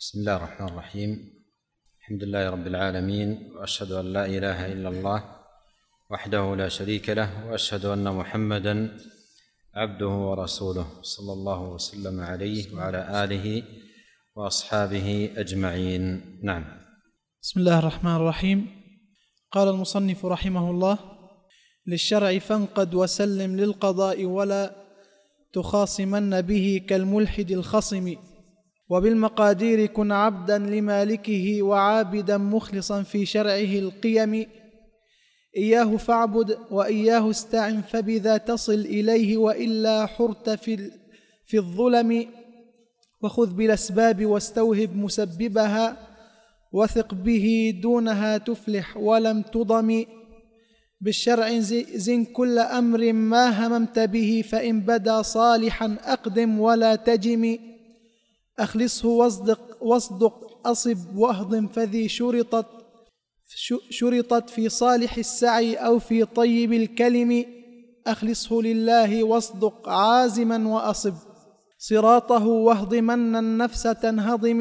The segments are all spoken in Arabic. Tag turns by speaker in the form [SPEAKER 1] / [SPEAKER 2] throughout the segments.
[SPEAKER 1] بسم الله الرحمن الرحيم. الحمد لله رب العالمين وأشهد أن لا إله إلا الله وحده لا شريك له وأشهد أن محمدا عبده ورسوله صلى الله وسلم عليه وعلى آله وأصحابه أجمعين. نعم.
[SPEAKER 2] بسم الله الرحمن الرحيم. قال المصنف رحمه الله للشرع فانقد وسلم للقضاء ولا تخاصمن به كالملحد الخصم. وبالمقادير كن عبدا لمالكه وعابدا مخلصا في شرعه القيم. إياه فاعبد وإياه استعن فبذا تصل إليه وإلا حرت في في الظلم. وخذ بالأسباب واستوهب مسببها وثق به دونها تفلح ولم تضم. بالشرع زن كل أمر ما هممت به فإن بدا صالحا أقدم ولا تجم. اخلصه واصدق واصدق أصب واهضم فذي شرطت شرطت في صالح السعي أو في طيب الكلم. أخلصه لله واصدق عازما وأصب. صراطه واهضمن النفس تنهضم.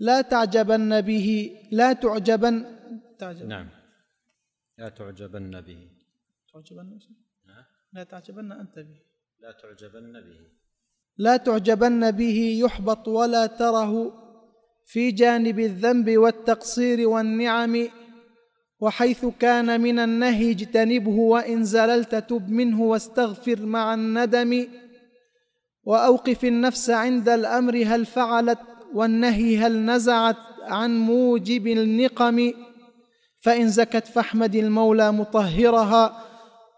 [SPEAKER 2] لا تعجبن به لا تعجبن تعجب
[SPEAKER 1] نعم. لا تعجبن به.
[SPEAKER 2] تعجبن لا تعجبن أنت به.
[SPEAKER 1] لا تعجبن به.
[SPEAKER 2] لا تعجبن به يحبط ولا تره في جانب الذنب والتقصير والنعم وحيث كان من النهي اجتنبه وإن زللت تب منه واستغفر مع الندم وأوقف النفس عند الأمر هل فعلت والنهي هل نزعت عن موجب النقم فإن زكت فاحمد المولى مطهرها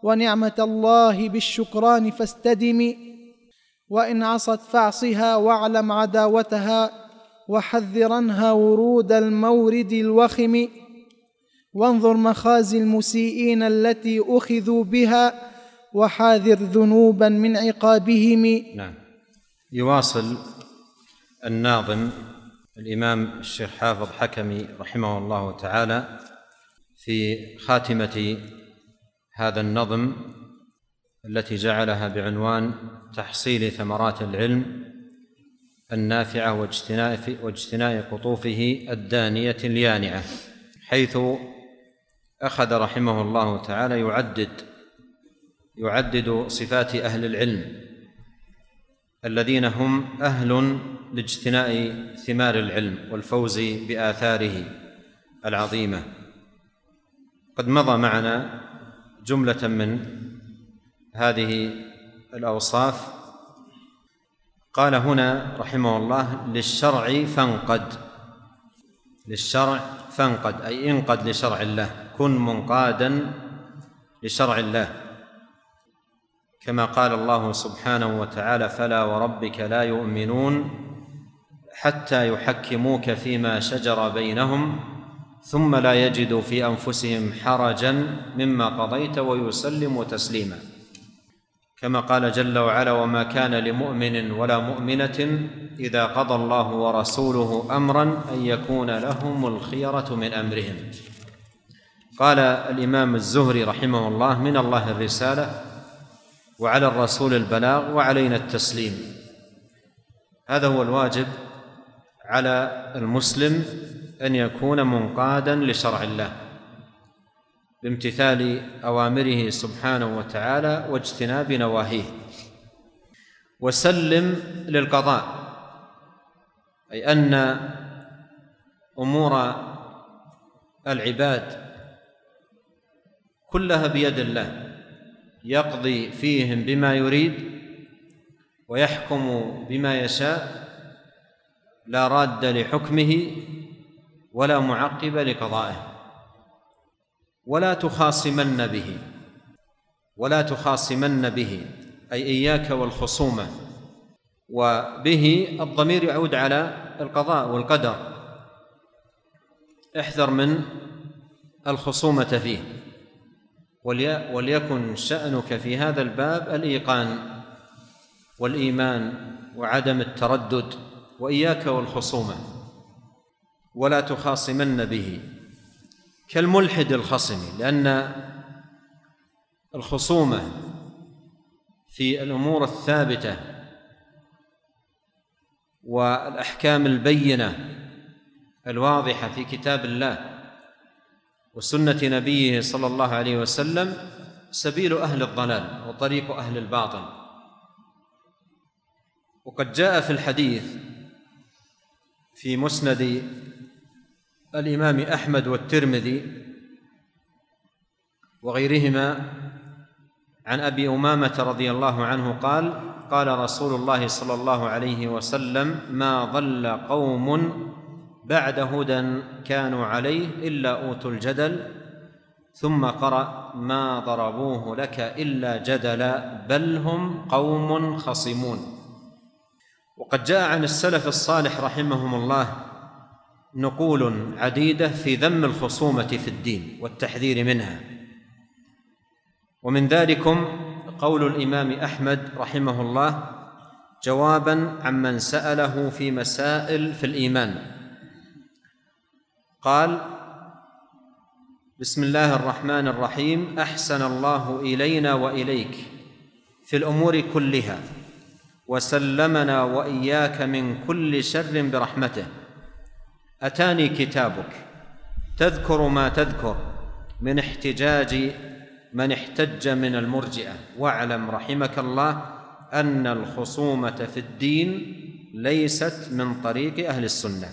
[SPEAKER 2] ونعمة الله بالشكران فاستدم. وإن عصت فاعصها واعلم عداوتها وحذرنها ورود المورد الوخم. وانظر مخازي المسيئين التي أخذوا بها وحاذر ذنوبا من عقابهم.
[SPEAKER 1] نعم. يواصل الناظم الإمام الشيخ حافظ حكمي رحمه الله تعالى في خاتمة هذا النظم التي جعلها بعنوان تحصيل ثمرات العلم النافعة واجتناء واجتناء قطوفه الدانية اليانعة حيث أخذ رحمه الله تعالى يعدد يعدد صفات أهل العلم الذين هم أهل لاجتناء ثمار العلم والفوز بآثاره العظيمة. قد مضى معنا جملة من هذه الأوصاف. قال هنا رحمه الله للشرع فانقد. للشرع فانقد أي انقد لشرع الله. كن منقادا لشرع الله. كما قال الله سبحانه وتعالى فلا وربك لا يؤمنون حتى يحكموك فيما شجر بينهم ثم لا يجدوا في أنفسهم حرجا مما قضيت ويسلموا تسليما. كما قال جل وعلا وما كان لمؤمن ولا مؤمنة إذا قضى الله ورسوله أمرا أن يكون لهم الخيرة من أمرهم. قال الإمام الزهري رحمه الله من الله الرسالة وعلى الرسول البلاغ وعلينا التسليم. هذا هو الواجب على المسلم أن يكون منقادا لشرع الله. بامتثال أوامره سبحانه وتعالى واجتناب نواهيه. وسلم للقضاء أي أن أمور العباد كلها بيد الله يقضي فيهم بما يريد ويحكم بما يشاء لا راد لحكمه ولا معقب لقضائه. ولا تخاصمن به. ولا تخاصمن به. أي إياك والخصومة. وبه الضمير يعود على القضاء والقدر. احذر من الخصومة فيه. وليكن شأنك في هذا الباب الإيقان والإيمان وعدم التردد. وإياك والخصومة. ولا تخاصمن به. كالملحد الخصم لأن الخصومة في الأمور الثابتة والأحكام البينة الواضحة في كتاب الله وسنة نبيه صلى الله عليه وسلم سبيل أهل الضلال وطريق أهل الباطل. وقد جاء في الحديث في مسند الإمام أحمد والترمذي وغيرهما عن أبي أمامة رضي الله عنه قال قال رسول الله صلى الله عليه وسلم ما ضل قوم بعد هدى كانوا عليه إلا أوتوا الجدل ثم قرأ ما ضربوه لك إلا جدلا بل هم قوم خصمون وقد جاء عن السلف الصالح رحمهم الله نقول عديدة في ذم الخصومة في الدين والتحذير منها. ومن ذلكم قول الإمام أحمد رحمه الله جوابا عمن سأله في مسائل في الإيمان. قال بسم الله الرحمن الرحيم أحسن الله إلينا وإليك في الأمور كلها وسلمنا وإياك من كل شر برحمته. أتاني كتابك. تذكر ما تذكر. من احتجاج من احتج من المرجئة. واعلم رحمك الله أن الخصومة في الدين ليست من طريق أهل السنة.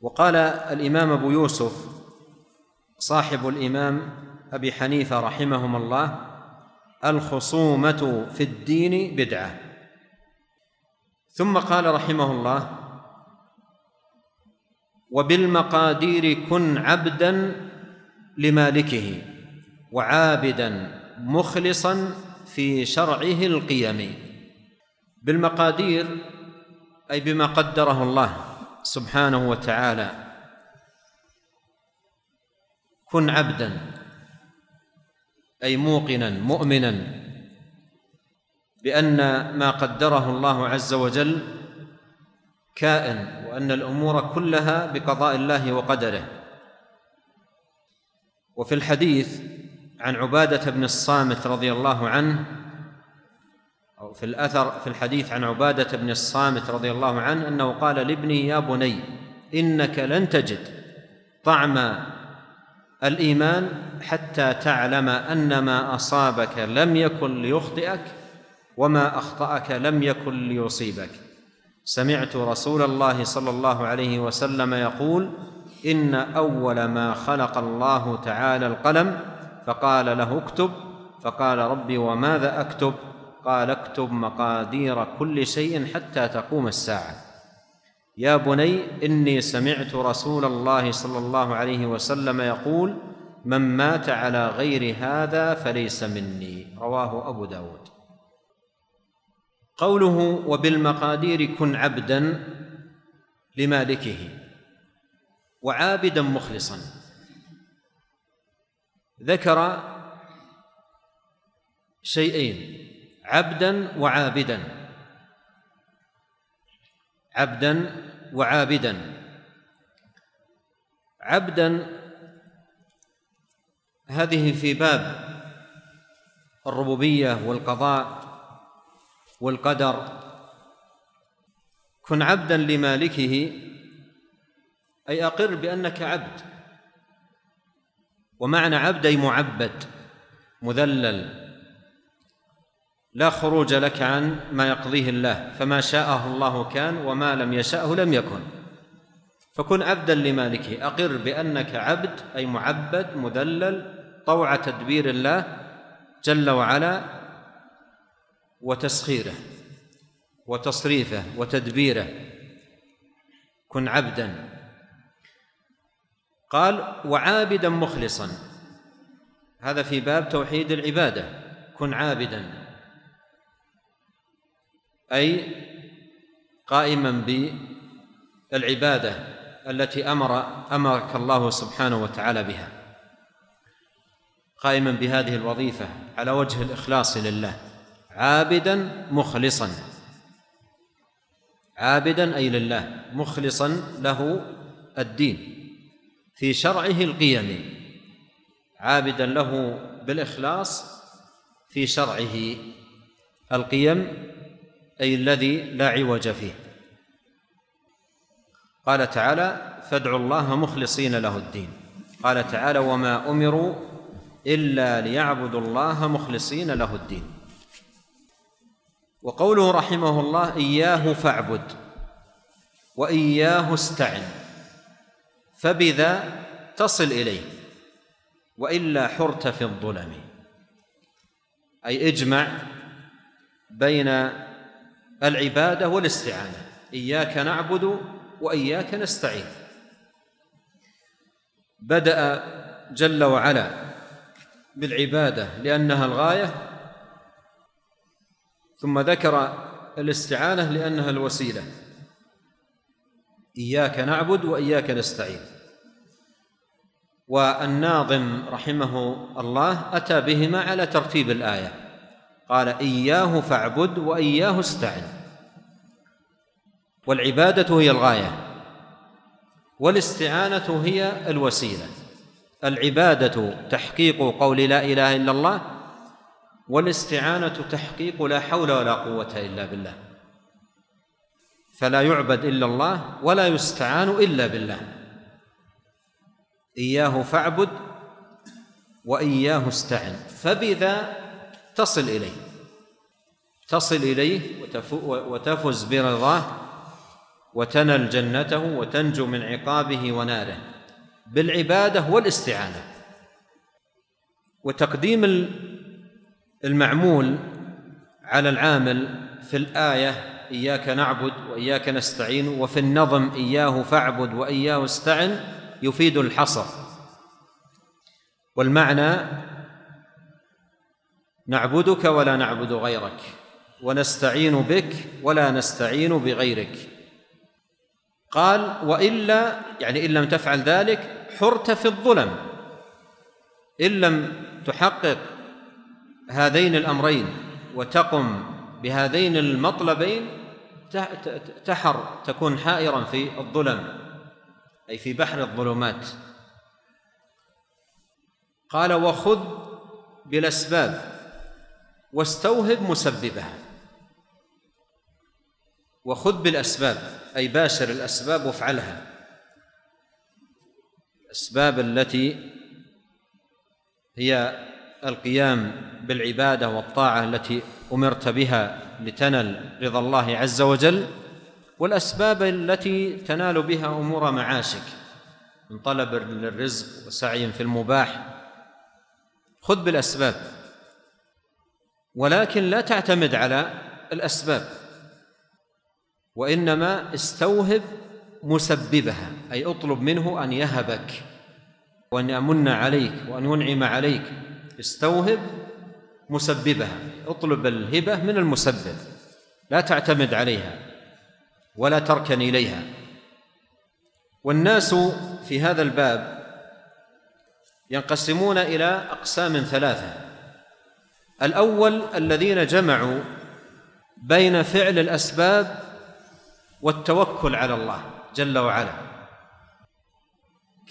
[SPEAKER 1] وقال الإمام أبو يوسف صاحب الإمام أبي حنيفة رحمهم الله الخصومة في الدين بدعة. ثم قال رحمه الله وبالمقادير كن عبدا لمالكه وعابدا مخلصا في شرعه القيم. بالمقادير أي بما قدره الله سبحانه وتعالى. كن عبدا أي موقنا مؤمنا بأن ما قدره الله عز وجل كائن وأن الأمور كلها بقضاء الله وقدره. وفي الحديث عن عبادة بن الصامت رضي الله عنه أو في الأثر في الحديث عن عبادة بن الصامت رضي الله عنه أنه قال لابني يا بني إنك لن تجد طعم الإيمان حتى تعلم أن ما أصابك لم يكن ليخطئك وما أخطأك لم يكن ليصيبك. سمعت رسول الله صلى الله عليه وسلم يقول إن أول ما خلق الله تعالى القلم فقال له اكتب فقال ربي وماذا أكتب؟ قال اكتب مقادير كل شيء حتى تقوم الساعة. يا بني إني سمعت رسول الله صلى الله عليه وسلم يقول من مات على غير هذا فليس مني. رواه أبو داود. قوله وبالمقادير كن عبدا لمالكه وعابدا مخلصا. ذكر شيئين عبدا وعابدا. عبدا وعابدا. عبدا هذه في باب الربوبية والقضاء. والقدر. كن عبدا لمالكه أي أقر بأنك عبد. ومعنى عبد أي معبد مذلل. لا خروج لك عن ما يقضيه الله فما شاءه الله كان وما لم يشاءه لم يكن. فكن عبدا لمالكه أقر بأنك عبد أي معبد مذلل طوع تدبير الله جل وعلا. وتسخيره وتصريفه وتدبيره. كن عبدا. قال وعابدا مخلصا. هذا في باب توحيد العبادة. كن عابدا. أي قائما بالعبادة التي أمر أمرك الله سبحانه وتعالى بها. قائما بهذه الوظيفة على وجه الإخلاص لله. عابدا مخلصا. عابدا أي لله مخلصا له الدين في شرعه القيم عابدا له بالإخلاص في شرعه القيم أي الذي لا عوج فيه. قال تعالى فادعوا الله مخلصين له الدين قال تعالى وما أمروا إلا ليعبدوا الله مخلصين له الدين وقوله رحمه الله إياه فاعبد وإياه استعن فبذا تصل إليه وإلا حرت في الظلم. أي اجمع بين العبادة والاستعانة إياك نعبد وإياك نستعين. بدأ جل وعلا بالعبادة لأنها الغاية ثم ذكر الاستعانة لأنها الوسيلة. إياك نعبد وإياك نستعين. والناظم رحمه الله أتى بهما على ترتيب الآية. قال إياه فاعبد وإياه استعن. والعبادة هي الغاية. والاستعانة هي الوسيلة. العبادة تحقيق قول لا إله إلا الله والاستعانة تحقيق لا حول ولا قوة إلا بالله. فلا يعبد إلا الله ولا يستعان إلا بالله. إياه فاعبد وإياه استعن. فبذا تصل إليه. تصل إليه وتفز برضاه وتنل جنته وتنجو من عقابه وناره. بالعبادة والاستعانة. وتقديم المعمول على العامل في الآية إياك نعبد وإياك نستعين وفي النظم إياه فاعبد وإياه استعن يفيد الحصر. والمعنى نعبدك ولا نعبد غيرك ونستعين بك ولا نستعين بغيرك. قال وإلا يعني إن لم تفعل ذلك حرت في الظلم. إن لم تحقق هذين الأمرين وتقم بهذين المطلبين تحر تكون حائرا في الظلم أي في بحر الظلمات. قال وخذ بالأسباب واستوهب مسببها. وخذ بالأسباب أي باشر الأسباب وافعلها. الأسباب التي هي القيام بالعبادة والطاعة التي أمرت بها لتنل رضا الله عز وجل والأسباب التي تنال بها أمور معاشك من طلب للرزق وسعي في المباح. خذ بالأسباب ولكن لا تعتمد على الأسباب وإنما استوهب مسببها أي اطلب منه أن يهبك وأن يمن عليك وأن ينعم عليك. استوهب مسببها اطلب الهبة من المسبب لا تعتمد عليها ولا تركن إليها. والناس في هذا الباب ينقسمون إلى أقسام ثلاثة. الأول الذين جمعوا بين فعل الأسباب والتوكل على الله جل وعلا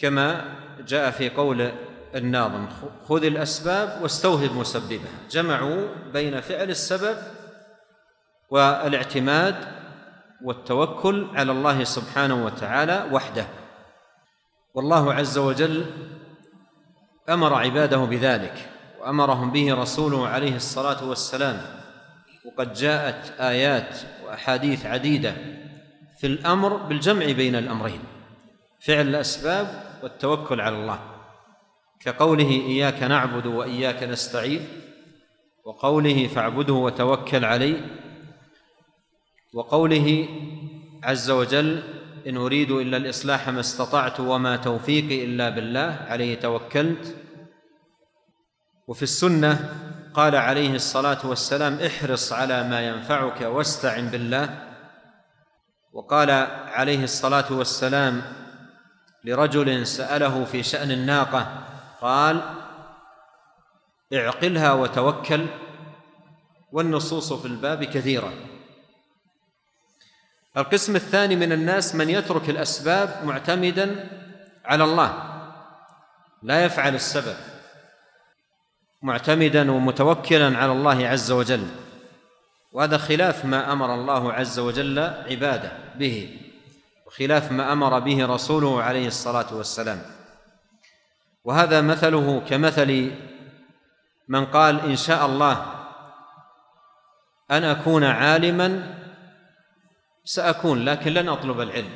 [SPEAKER 1] كما جاء في قول الناظم خذ الأسباب واستوهب مسببها. جمعوا بين فعل السبب والاعتماد والتوكل على الله سبحانه وتعالى وحده. والله عز وجل أمر عباده بذلك وأمرهم به رسوله عليه الصلاة والسلام. وقد جاءت آيات وأحاديث عديدة في الأمر بالجمع بين الأمرين فعل الأسباب والتوكل على الله. كقوله إياك نعبد وإياك نستعين وقوله فاعبده وتوكل عليه وقوله عز وجل إن أريد إلا الإصلاح ما استطعت وما توفيقي إلا بالله عليه توكلت. وفي السنة قال عليه الصلاة والسلام احرص على ما ينفعك واستعن بالله. وقال عليه الصلاة والسلام لرجل سأله في شأن الناقة قال اعقلها وتوكل والنصوص في الباب كثيرة. القسم الثاني من الناس من يترك الأسباب معتمدا على الله لا يفعل السبب معتمدا ومتوكلا على الله عز وجل. وهذا خلاف ما أمر الله عز وجل عباده به وخلاف ما أمر به رسوله عليه الصلاة والسلام. وهذا مثله كمثل من قال إن شاء الله أن أكون عالما سأكون لكن لن أطلب العلم.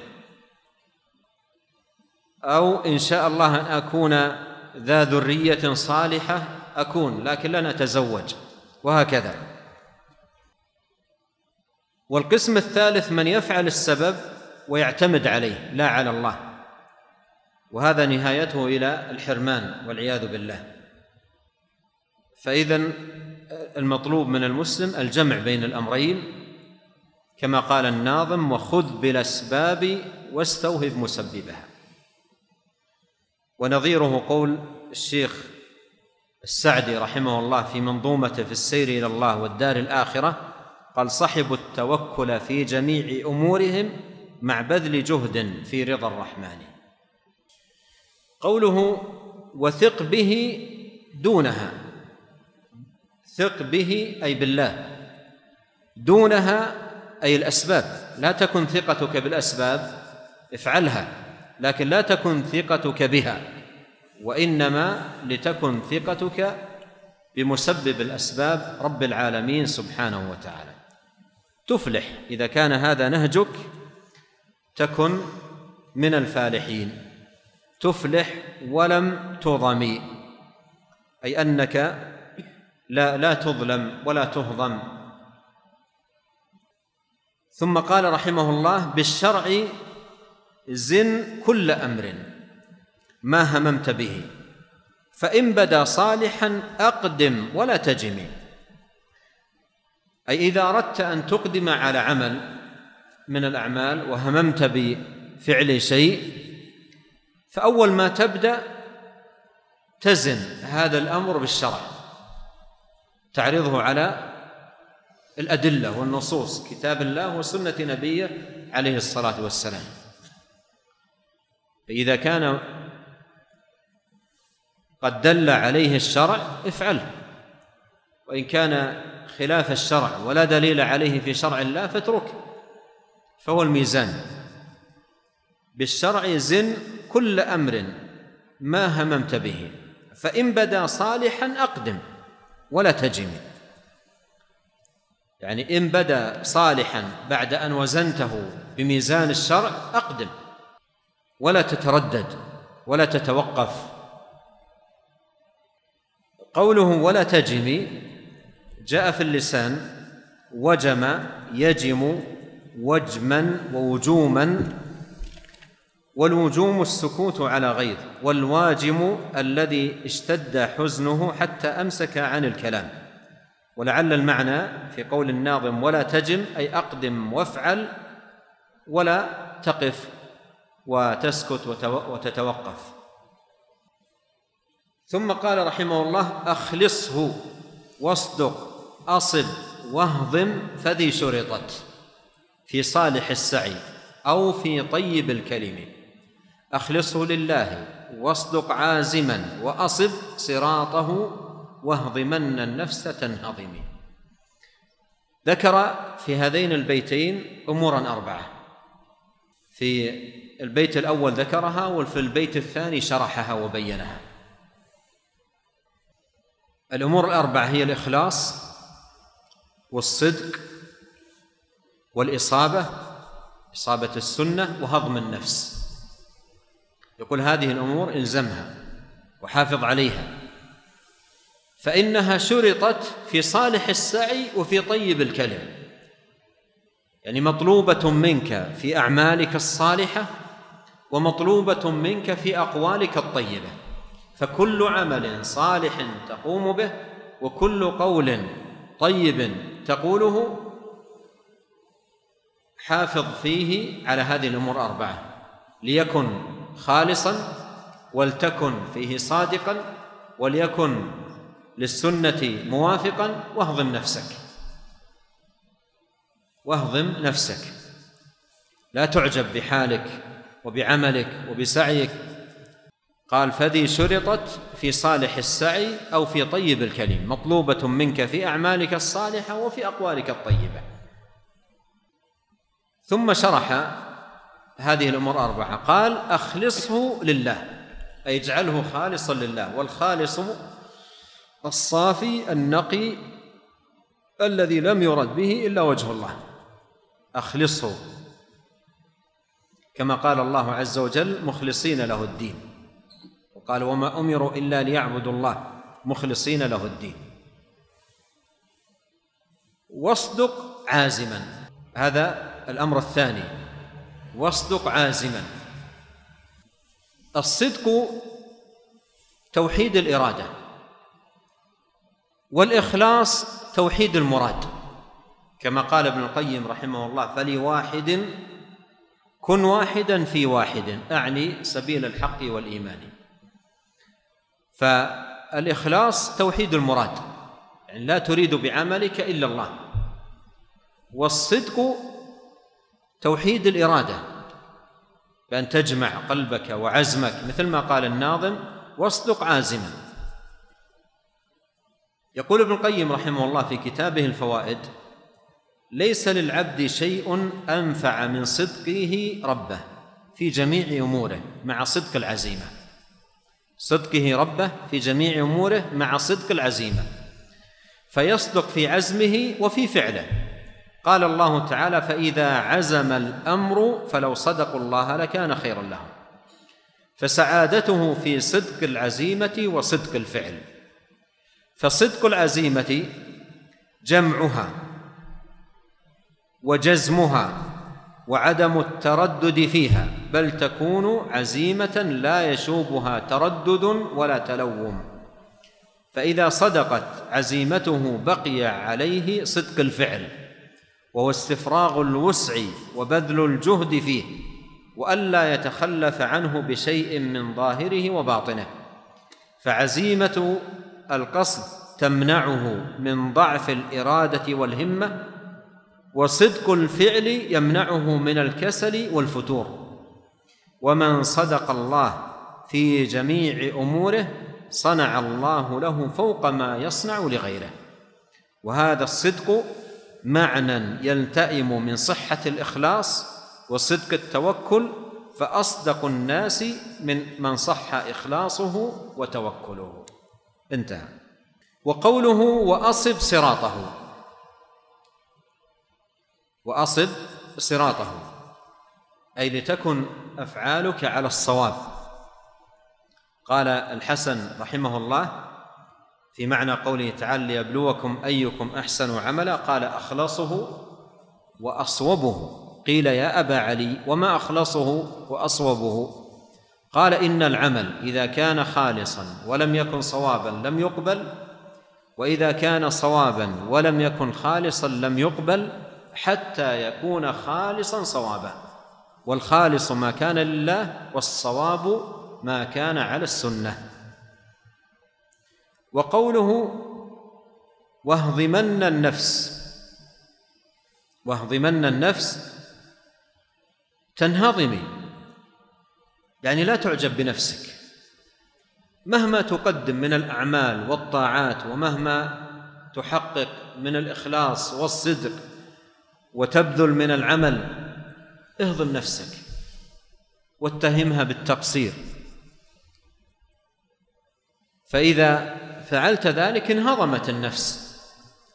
[SPEAKER 1] أو إن شاء الله أن أكون ذا ذرية صالحة أكون لكن لن أتزوج وهكذا. والقسم الثالث من يفعل السبب ويعتمد عليه لا على الله. وهذا نهايته إلى الحرمان والعياذ بالله. فاذا المطلوب من المسلم الجمع بين الأمرين كما قال الناظم وخذ بالأسباب واستوهب مسببها. ونظيره قول الشيخ السعدي رحمه الله في منظومته في السير إلى الله والدار الآخرة قال صحبوا التوكل في جميع أمورهم مع بذل جهد في رضا الرحمن. قوله وثق به دونها. ثق به أي بالله. دونها أي الأسباب. لا تكن ثقتك بالأسباب افعلها. لكن لا تكن ثقتك بها وإنما لتكن ثقتك بمسبب الأسباب رب العالمين سبحانه وتعالى. تفلح إذا كان هذا نهجك تكن من الفالحين. تفلح ولم تظمي. أي أنك لا لا تظلم ولا تهضم. ثم قال رحمه الله بالشرع زن كل أمر ما هممت به. فإن بدا صالحا أقدم ولا تجمي أي إذا أردت أن تقدم على عمل من الأعمال وهممت بفعل شيء فأول ما تبدأ تزن هذا الأمر بالشرع تعرضه على الأدلة والنصوص كتاب الله وسنة نبيه عليه الصلاة والسلام. فإذا كان قد دل عليه الشرع افعله وإن كان خلاف الشرع ولا دليل عليه في شرع الله فاتركه. فهو الميزان. بالشرع زن كل أمر ما هممت به فإن بدا صالحا أقدم ولا تجم يعني إن بدا صالحا بعد أن وزنته بميزان الشرع أقدم ولا تتردد ولا تتوقف. قوله ولا تجمي جاء في اللسان وجم يجم وجما ووجوما والوجوم السكوت على غيظ والواجم الذي اشتد حزنه حتى أمسك عن الكلام. ولعل المعنى في قول الناظم ولا تجم أي أقدم وافعل ولا تقف وتسكت وتتوقف. ثم قال رحمه الله أخلصه واصدق أصب واهضم فذي شرطت في صالح السعي أو في طيب الكلم. أخلصه لله واصدق عازما وأصب صراطه واهضمن النفس تنهضم ذكر في هذين البيتين امورا أربعة. في البيت الأول ذكرها وفي البيت الثاني شرحها وبينها. الأمور الأربعة هي الإخلاص والصدق والإصابة إصابة السنة وهضم النفس. يقول هذه الأمور إلزمها وحافظ عليها. فإنها شرطت في صالح السعي وفي طيب الكلم. يعني مطلوبة منك في أعمالك الصالحة ومطلوبة منك في أقوالك الطيبة. فكل عمل صالح تقوم به وكل قول طيب تقوله حافظ فيه على هذه الأمور أربعة. ليكن خالصا ولتكن فيه صادقا وليكن للسنة موافقا واهضم نفسك. واهضم نفسك. لا تعجب بحالك وبعملك وبسعيك. قال فذي شرطت في صالح السعي أو في طيب الكلم مطلوبة منك في أعمالك الصالحة وفي أقوالك الطيبة. ثم شرح هذه الأمور أربعة. قال أخلصه لله أي اجعله خالصا لله والخالص الصافي النقي الذي لم يرد به إلا وجه الله. أخلصه. كما قال الله عز وجل مخلصين له الدين. وقال وما أمروا إلا ليعبدوا الله مخلصين له الدين. واصدق عازما. هذا الأمر الثاني. واصدق عازما. الصدق توحيد الإرادة والإخلاص توحيد المراد. كما قال ابن القيم رحمه الله فلواحد كن واحدا في واحد أعني سبيل الحق والإيمان. فالإخلاص توحيد المراد يعني لا تريد بعملك إلا الله. والصدق توحيد الإرادة بأن تجمع قلبك وعزمك مثل ما قال الناظم واصدق عازما. يقول ابن القيم رحمه الله في كتابه الفوائد ليس للعبد شيء أنفع من صدقه ربه في جميع أموره مع صدق العزيمة. صدقه ربه في جميع أموره مع صدق العزيمة. فيصدق في عزمه وفي فعله. قال الله تعالى فإذا عزم الأمر فلو صدقوا الله لكان خيرا لهم. فسعادته في صدق العزيمة وصدق الفعل. فصدق العزيمة جمعها وجزمها وعدم التردد فيها بل تكون عزيمة لا يشوبها تردد ولا تلوم. فإذا صدقت عزيمته بقي عليه صدق الفعل. وهو استفراغ الوسع وبذل الجهد فيه وألا يتخلف عنه بشيء من ظاهره وباطنه. فعزيمة القصد تمنعه من ضعف الإرادة والهمة وصدق الفعل يمنعه من الكسل والفتور. ومن صدق الله في جميع أموره صنع الله له فوق ما يصنع لغيره. وهذا الصدق معنى يلتئم من صحة الإخلاص وصدق التوكل فأصدق الناس من من صح إخلاصه وتوكله. انتهى. وقوله وأصب صراطه. وأصب صراطه. أي لتكن أفعالك على الصواب. قال الحسن رحمه الله في معنى قوله تعالى ليبلوكم أيكم أحسن عملا قال أخلصه وأصوبه. قيل يا أبا علي وما أخلصه وأصوبه؟ قال إن العمل إذا كان خالصا ولم يكن صوابا لم يقبل وإذا كان صوابا ولم يكن خالصا لم يقبل حتى يكون خالصا صوابا. والخالص ما كان لله والصواب ما كان على السنة. وقوله واهضمن النفس واهضمن النفس تنهضمي يعني لا تعجب بنفسك. مهما تقدم من الأعمال والطاعات ومهما تحقق من الإخلاص والصدق وتبذل من العمل اهضم نفسك واتهمها بالتقصير. فإذا فعلت ذلك انهضمت النفس.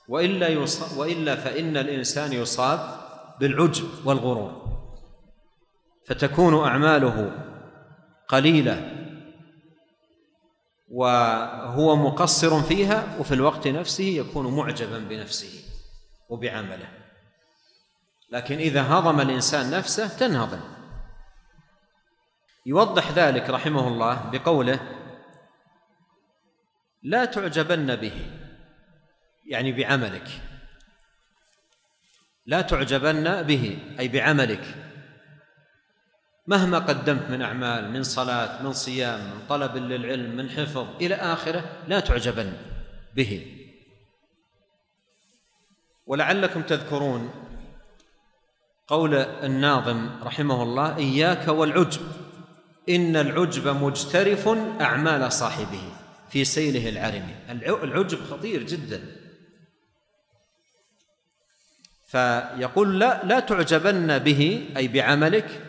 [SPEAKER 1] وإلا يصاب وإلا فإن الإنسان يصاب بالعجب والغرور. فتكون أعماله قليلة وهو مقصر فيها وفي الوقت نفسه يكون معجبا بنفسه وبعمله. لكن إذا هضم الإنسان نفسه تنهضم. يوضح ذلك رحمه الله بقوله لا تعجبن به يعني بعملك. لا تعجبن به أي بعملك. مهما قدمت من أعمال من صلاة من صيام من طلب للعلم من حفظ إلى آخره لا تعجبن به. ولعلكم تذكرون قول الناظم رحمه الله إياك والعجب إن العجب مجترف أعمال صاحبه. في سيله العرم العجب خطير جدا. فيقول لا لا تعجبن به أي بعملك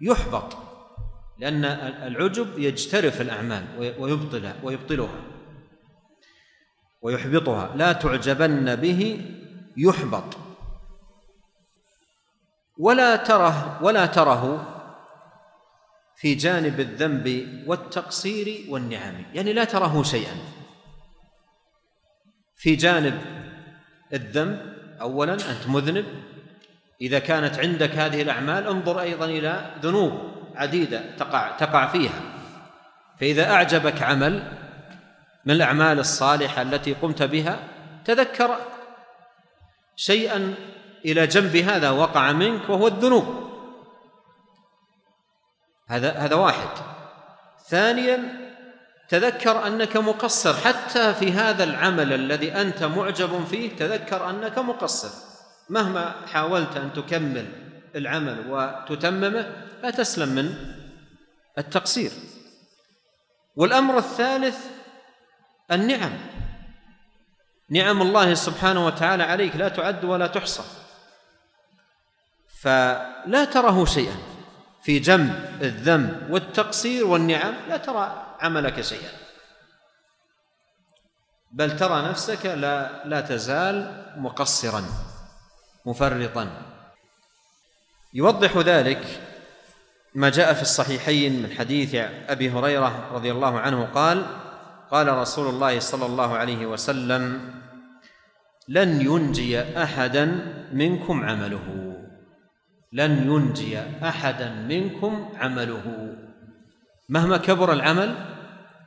[SPEAKER 1] يحبط لأن العجب يجترف الأعمال ويبطلها ويبطلها ويحبطها. لا تعجبن به يحبط. ولا تره ولا تره في جانب الذنب والتقصير والنعم. يعني لا تره شيئا. في جانب الذنب اولا أنت مذنب. إذا كانت عندك هذه الأعمال انظر أيضا إلى ذنوب عديدة تقع تقع فيها. فإذا أعجبك عمل من الأعمال الصالحة التي قمت بها تذكر شيئا إلى جنب هذا وقع منك وهو الذنوب. هذا هذا واحد. ثانيا تذكر أنك مقصر. حتى في هذا العمل الذي أنت معجب فيه تذكر أنك مقصر. مهما حاولت أن تكمل العمل وتتممه لا تسلم من التقصير. والأمر الثالث النعم. نعم الله سبحانه وتعالى عليك لا تعد ولا تحصى. فلا تره شيئا. في جنب الذنب والتقصير والنعم لا ترى عملك شيئا. بل ترى نفسك لا لا تزال مقصرا مفرطا. يوضح ذلك ما جاء في الصحيحين من حديث أبي هريرة رضي الله عنه قال قال رسول الله صلى الله عليه وسلم لن ينجي احدا منكم عمله. لن ينجي أحدا منكم عمله. مهما كبر العمل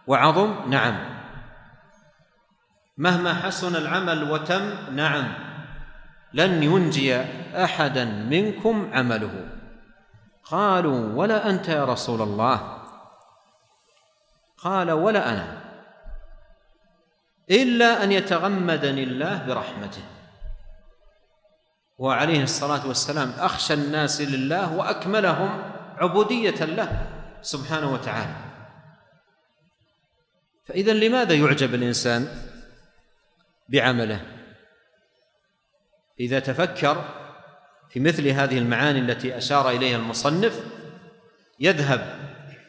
[SPEAKER 1] وعظم نعم. مهما حسن العمل وتم نعم. لن ينجي أحدا منكم عمله. قالوا ولا أنت يا رسول الله. قال ولا أنا. إلا أن يتغمدني الله برحمته. وعليه الصلاة والسلام أخشى الناس لله وأكملهم عبودية له سبحانه وتعالى. فاذا لماذا يعجب الإنسان بعمله؟ إذا تفكر في مثل هذه المعاني التي أشار إليها المصنف يذهب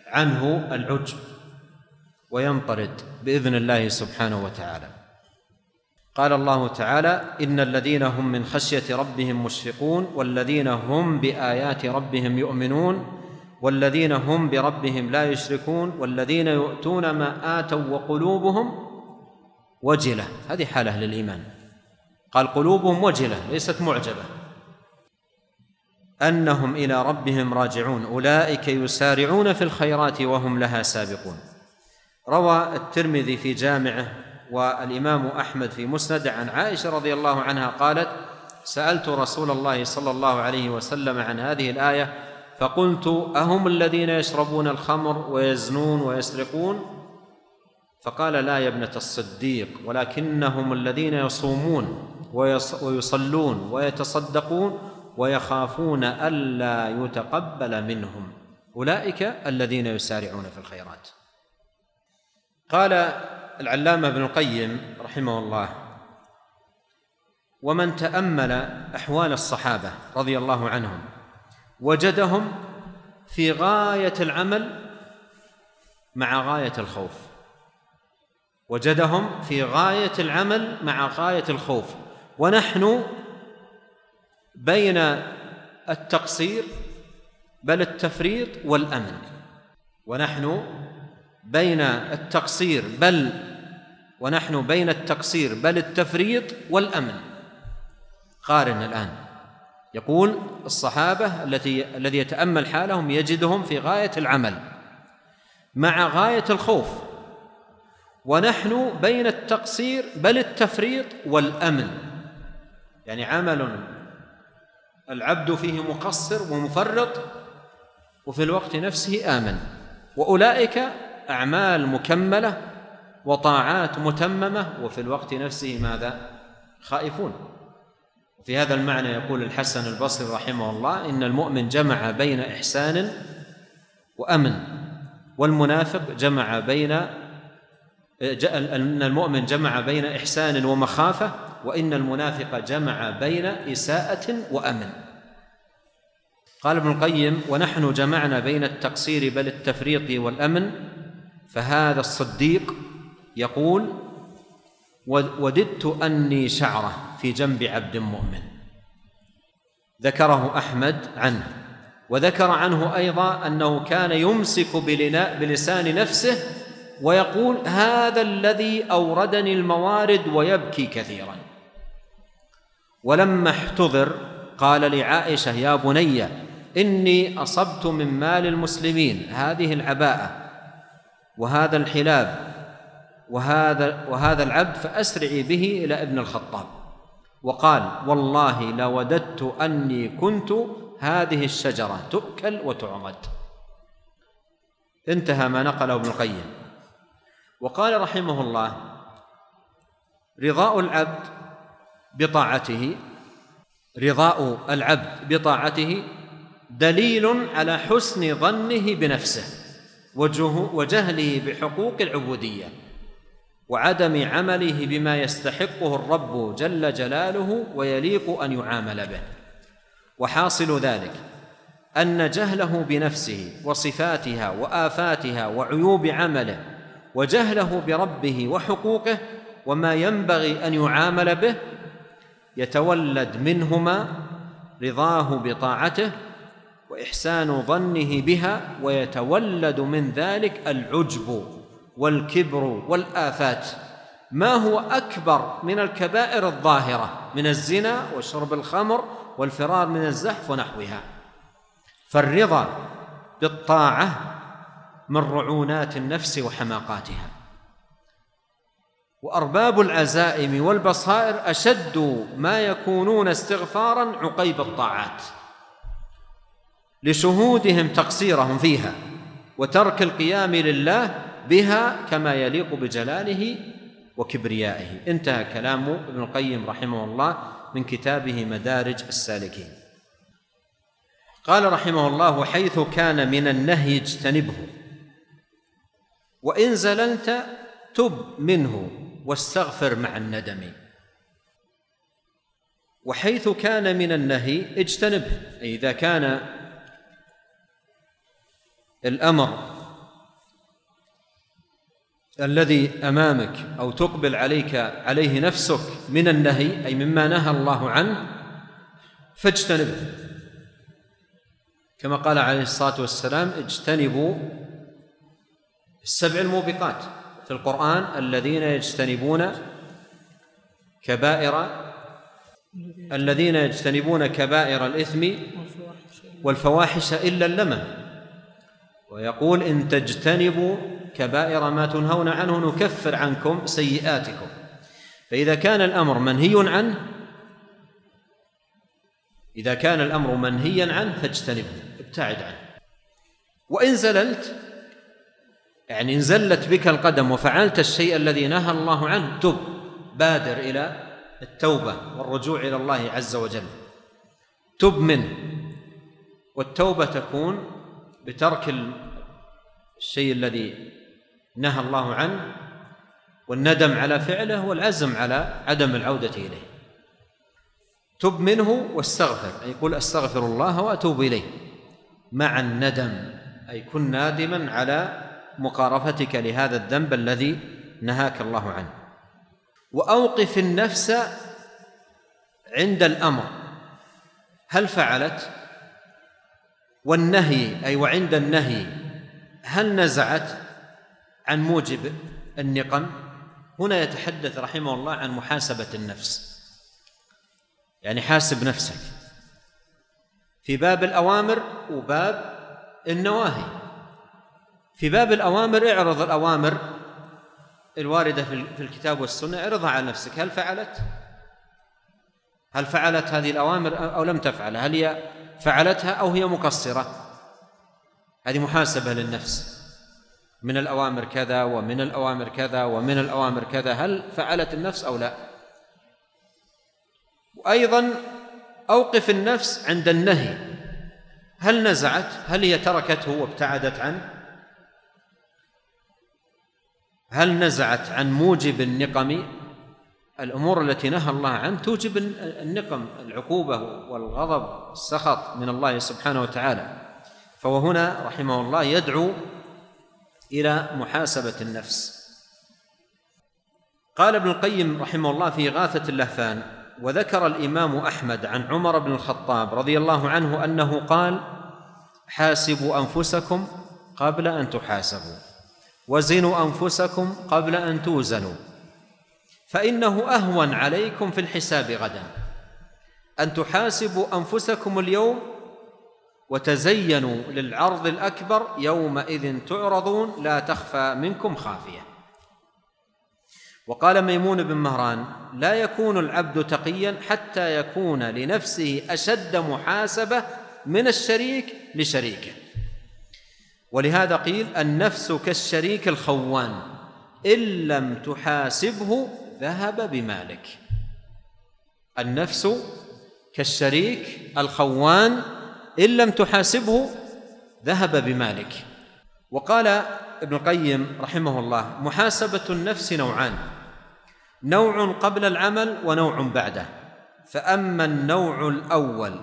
[SPEAKER 1] عنه العجب وينطرد بإذن الله سبحانه وتعالى. قال الله تعالى إن الذين هم من خشية ربهم مشفقون والذين هم بآيات ربهم يؤمنون والذين هم بربهم لا يشركون والذين يؤتون ما آتوا وقلوبهم وجلة. هذه حال أهل الإيمان. قال قلوبهم وجلة ليست معجبة. أنهم إلى ربهم راجعون أولئك يسارعون في الخيرات وهم لها سابقون. روى الترمذي في جامعه والإمام أحمد في مسند عن عائشة رضي الله عنها قالت سألت رسول الله صلى الله عليه وسلم عن هذه الآية فقلت أهم الذين يشربون الخمر ويزنون ويسرقون؟ فقال لا يا ابنة الصديق ولكنهم الذين يصومون ويصلون ويتصدقون ويخافون ألا يتقبل منهم أولئك الذين يسارعون في الخيرات. قال العلامة ابن القيم رحمه الله. ومن تأمل أحوال الصحابة رضي الله عنهم وجدهم في غاية العمل مع غاية الخوف. وجدهم في غاية العمل مع غاية الخوف. ونحن بين التقصير بل التفريط والأمن. ونحن بين التقصير بل ونحن بين التقصير بل التفريط والأمن. قارن الآن. يقول الصحابة التي الذي يتأمل حالهم يجدهم في غاية العمل مع غاية الخوف. ونحن بين التقصير بل التفريط والأمن. يعني عمل العبد فيه مقصر ومفرط وفي الوقت نفسه آمن. وأولئك أعمال مكملة وطاعات متممة وفي الوقت نفسه ماذا؟ خائفون في هذا المعنى يقول الحسن البصري رحمه الله إن المؤمن جمع بين إحسان وأمن والمنافق جمع بين إن المؤمن جمع بين إحسان ومخافة وإن المنافق جمع بين إساءة وأمن قال ابن القيم ونحن جمعنا بين التقصير بل التفريط والأمن فهذا الصديق يقول وددت أني شعرة في جنب عبد مؤمن. ذكره أحمد عنه وذكر عنه أيضا أنه كان يمسك بلسان نفسه ويقول هذا الذي أوردني الموارد ويبكي كثيرا. ولما احتضر قال لعائشة يا بني إني أصبت من مال المسلمين هذه العباءة وهذا الحلاب وهذا وهذا العبد فأسرعي به إلى ابن الخطاب. وقال والله لوددت أني كنت هذه الشجرة تؤكل وتعضد انتهى ما نقله ابن القيم. وقال رحمه الله رضاء العبد بطاعته رضاء العبد بطاعته دليل على حسن ظنه بنفسه. وجهله بحقوق العبودية وعدم عمله بما يستحقه الرب جل جلاله ويليق أن يعامل به. وحاصل ذلك أن جهله بنفسه وصفاتها وآفاتها وعيوب عمله وجهله بربه وحقوقه وما ينبغي أن يعامل به يتولد منهما رضاه بطاعته وإحسان ظنه بها ويتولد من ذلك العجب والكبر والآفات. ما هو أكبر من الكبائر الظاهرة؟ من الزنا وشرب الخمر والفرار من الزحف ونحوها. فالرضا بالطاعة من رعونات النفس وحماقاتها. وأرباب العزائم والبصائر أشد ما يكونون استغفارا عقيب الطاعات. لشهودهم تقصيرهم فيها وترك القيام لله بها كما يليق بجلاله وكبريائه. انتهى كلام ابن القيم رحمه الله من كتابه مدارج السالكين. قال رحمه الله وحيث كان من النهي اجتنبه وإن زللت تب منه واستغفر مع الندم. وحيث كان من النهي اجتنبه أي إذا كان الأمر الذي أمامك أو تقبل عليك عليه نفسك من النهي أي مما نهى الله عنه فاجتنبه. كما قال عليه الصلاة والسلام اجتنبوا السبع الموبقات. في القرآن الذين يجتنبون كبائر الذين يجتنبون كبائر الإثم والفواحش. إلا اللمم. ويقول إن تجتنبوا كبائر ما تنهون عنه نكفر عنكم سيئاتكم. فإذا كان الأمر منهي عنه إذا كان الأمر منهيا عنه فاجتنبه ابتعد عنه. وإن زللت يعني إن زلت بك القدم وفعلت الشيء الذي نهى الله عنه تب بادر إلى التوبة والرجوع إلى الله عز وجل. تب منه. والتوبة تكون بترك الشيء الذي نهى الله عنه والندم على فعله والعزم على عدم العودة إليه. تب منه واستغفر أي قل أستغفر الله وأتوب إليه. مع الندم أي كن نادما على مقارفتك لهذا الذنب الذي نهاك الله عنه. وأوقف النفس عند الأمر. هل فعلت؟ والنهي أي وعند النهي هل نزعت عن موجب النقم؟ هنا يتحدث رحمه الله عن محاسبة النفس. يعني حاسب نفسك. في باب الأوامر وباب النواهي. في باب الأوامر اعرض الأوامر الواردة في الكتاب والسنة. اعرضها على نفسك. هل فعلت؟ هل فعلت هذه الأوامر أو لم تفعل؟ هل هي فعلتها أو هي مقصرة؟ هذه محاسبة للنفس. من الأوامر كذا ومن الأوامر كذا ومن الأوامر كذا هل فعلت النفس أو لا؟ وأيضا أوقف النفس عند النهي. هل نزعت؟ هل هي تركته وابتعدت عنه؟ هل نزعت عن موجب النقم؟ الأمور التي نهى الله عنه توجب النقم العقوبة والغضب السخط من الله سبحانه وتعالى. فهو هنا رحمه الله يدعو إلى محاسبة النفس. قال ابن القيم رحمه الله في غاثة اللهفان وذكر الإمام أحمد عن عمر بن الخطاب رضي الله عنه أنه قال حاسبوا أنفسكم قبل أن تحاسبوا وزنوا أنفسكم قبل أن توزنوا فإنه أهون عليكم في الحساب غدا. أن تحاسبوا أنفسكم اليوم وتزينوا للعرض الأكبر يومئذ تعرضون لا تخفى منكم خافية. وقال ميمون بن مهران لا يكون العبد تقيا حتى يكون لنفسه أشد محاسبة من الشريك لشريكه. ولهذا قيل النفس كالشريك الخوان إن لم تحاسبه ذهب بمالك. النفس كالشريك الخوان إن لم تحاسبه ذهب بمالك. وقال ابن القيم رحمه الله محاسبة النفس نوعان نوع قبل العمل ونوع بعده. فأما النوع الأول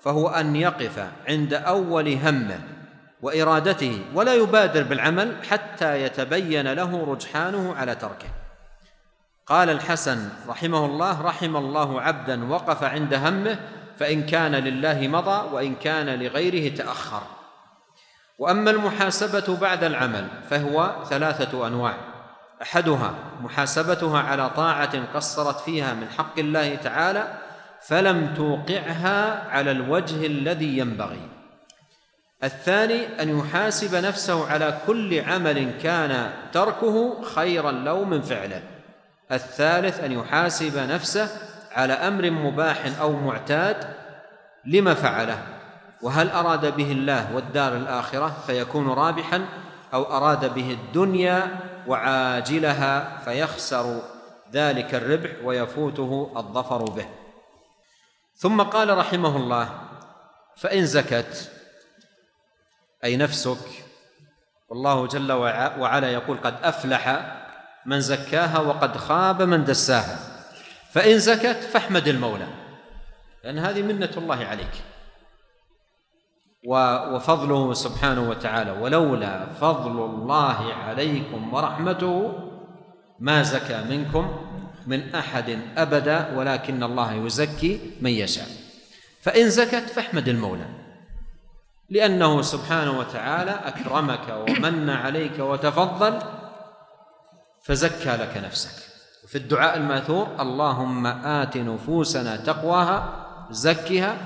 [SPEAKER 1] فهو أن يقف عند أول همه وإرادته ولا يبادر بالعمل حتى يتبين له رجحانه على تركه. قال الحسن رحمه الله رحم الله عبدا وقف عند همه فإن كان لله مضى وإن كان لغيره تأخر. وأما المحاسبة بعد العمل فهو ثلاثة أنواع. أحدها محاسبتها على طاعة قصرت فيها من حق الله تعالى فلم توقعها على الوجه الذي ينبغي. الثاني أن يحاسب نفسه على كل عمل كان تركه خيرا له من فعله. الثالث أن يحاسب نفسه على أمر مباح أو معتاد لما فعله؟ وهل أراد به الله والدار الآخرة فيكون رابحا أو أراد به الدنيا وعاجلها فيخسر ذلك الربح ويفوته الظفر به. ثم قال رحمه الله فإن زكت أي نفسك والله جل وعلا يقول قد أفلح من زكاها وقد خاب من دساها. فإن زكت فاحمد المولى. لأن هذه منة الله عليك. وفضله سبحانه وتعالى. ولولا فضل الله عليكم ورحمته ما زكى منكم من أحد أبدا ولكن الله يزكي من يشاء. فإن زكت فاحمد المولى. لأنه سبحانه وتعالى أكرمك ومن عليك وتفضل فزكى لك نفسك. وفي الدعاء المأثور اللهم آت نفوسنا تقواها زكها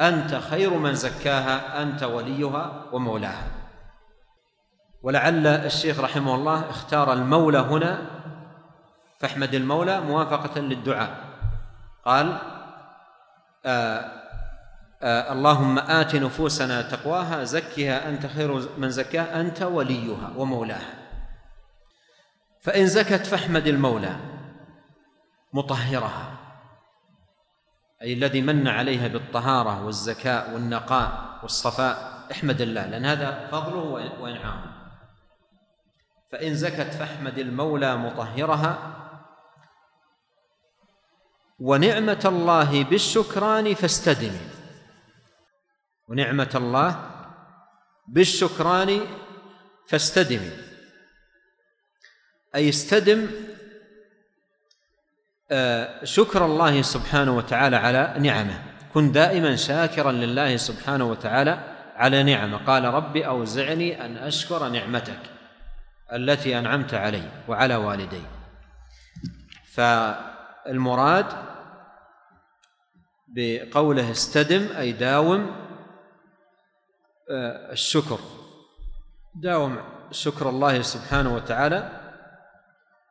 [SPEAKER 1] أنت خير من زكاها أنت وليها ومولاها. ولعل الشيخ رحمه الله اختار المولى هنا فاحمد المولى موافقة للدعاء. قال آه، آه، اللهم آت نفوسنا تقواها زكها أنت خير من زكاها أنت وليها ومولاها. فإن زكت فاحمد المولى. مطهرها أي الذي من عليها بالطهارة والزكاء والنقاء والصفاء. احمد الله لأن هذا فضله وإنعامه. فإن زكت فاحمد المولى مطهرها. ونعمة الله بالشكران فاستدمي ونعمة الله بالشكران فاستدمي أي استدم شكر الله سبحانه وتعالى على نعمه. كن دائما شاكرا لله سبحانه وتعالى على نعمه. قال رب أوزعني أن أشكر نعمتك التي أنعمت علي وعلى والدي. فالمراد بقوله استدم أي داوم آه، الشكر. داوم شكر الله سبحانه وتعالى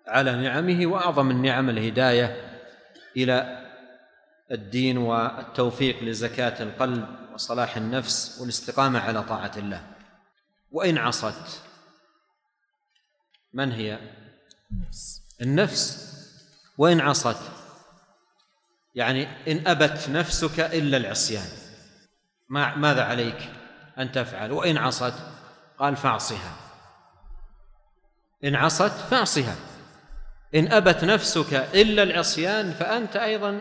[SPEAKER 1] على نعمه وأعظم النعم الهداية إلى الدين والتوفيق لزكاة القلب وصلاح النفس والاستقامة على طاعة الله. وإن عصت من هي؟ النفس. النفس. وإن عصت يعني إن أبت نفسك إلا العصيان. ماذا عليك أن تفعل؟ وإن عصت قال فاعصها. إن عصت فاعصها. إن أبت نفسك إلا العصيان فأنت أيضا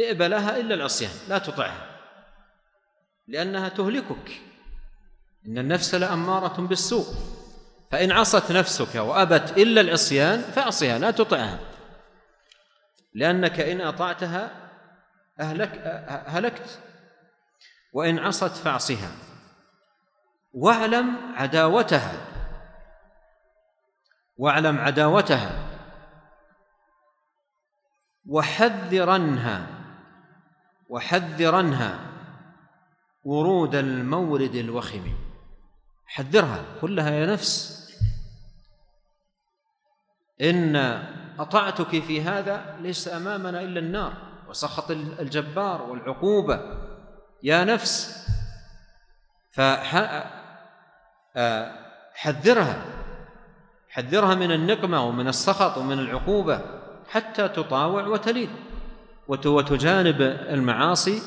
[SPEAKER 1] ائب لها إلا العصيان لا تطعها لأنها تهلكك. إن النفس لأمارة بالسوء. فإن عصت نفسك وأبت إلا العصيان فأعصها لا تطعها. لأنك إن أطعتها أهلك هلكت وإن عصت فاعصها. واعلم عداوتها. واعلم عداوتها. وحذرنها وحذرنها ورود المورد الوخم. حذرها كلها يا نفس. إن أطعتك في هذا ليس أمامنا إلا النار. وسخط الجبار والعقوبة. يا نفس. فحذرها حذرها من النقمة ومن السخط ومن العقوبة. حتى تطاوع وتلين وتجانب المعاصي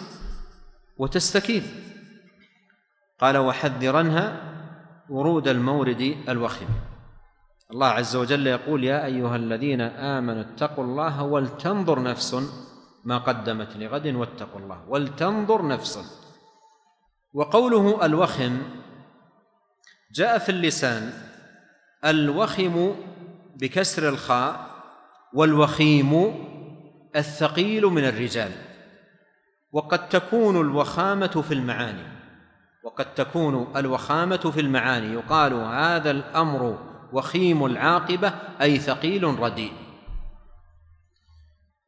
[SPEAKER 1] وتستكين. قال وحذرنها ورود المورد الوخم الله عز وجل يقول يا أيها الذين آمنوا اتقوا الله ولتنظر نفس ما قدمت لغد واتقوا الله ولتنظر نفس. وقوله الوخم جاء في اللسان الوخم بكسر الخاء والوخيم الثقيل من الرجال وقد تكون الوخامة في المعاني وقد تكون الوخامة في المعاني. يقال هذا الأمر وخيم العاقبة أي ثقيل رديء.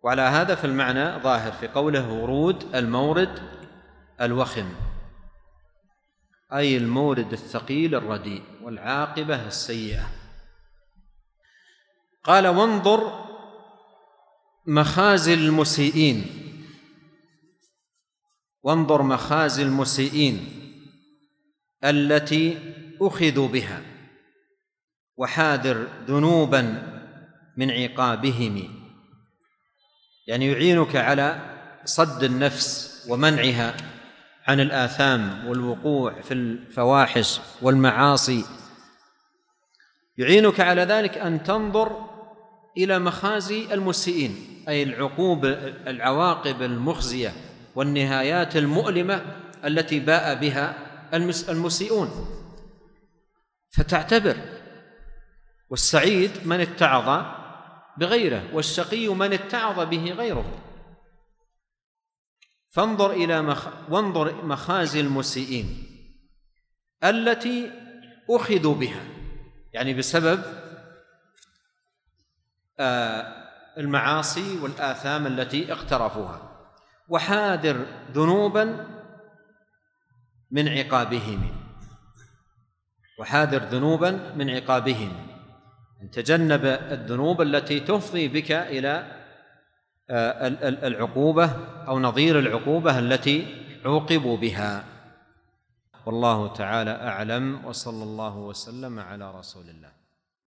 [SPEAKER 1] وعلى هذا في المعنى ظاهر في قوله ورود المورد الوخم أي المورد الثقيل الرديء والعاقبة السيئة. قال وانظر مخازي المسيئين. وانظر مخازي المسيئين التي أخذوا بها. وحاذر ذنوبا من عقابهم. يعني يعينك على صد النفس ومنعها عن الآثام والوقوع في الفواحش والمعاصي. يعينك على ذلك أن تنظر إلى مخازي المسيئين. أي العقوب العواقب المخزية والنهايات المؤلمة التي باء بها المسيئون. فتعتبر والسعيد من اتعظ بغيره والشقي من اتعظ به غيره. فانظر إلى مخ... وانظر مخازي المسيئين التي أخذوا بها. يعني بسبب آه المعاصي والآثام التي اقترفوها وحاذر ذنوبا من عقابهم. وحاذر ذنوبا من عقابهم. إن تجنب الذنوب التي تفضي بك إلى آه، العقوبة أو نظير العقوبة التي عوقبوا بها. والله تعالى أعلم وصلى الله وسلم على رسول الله.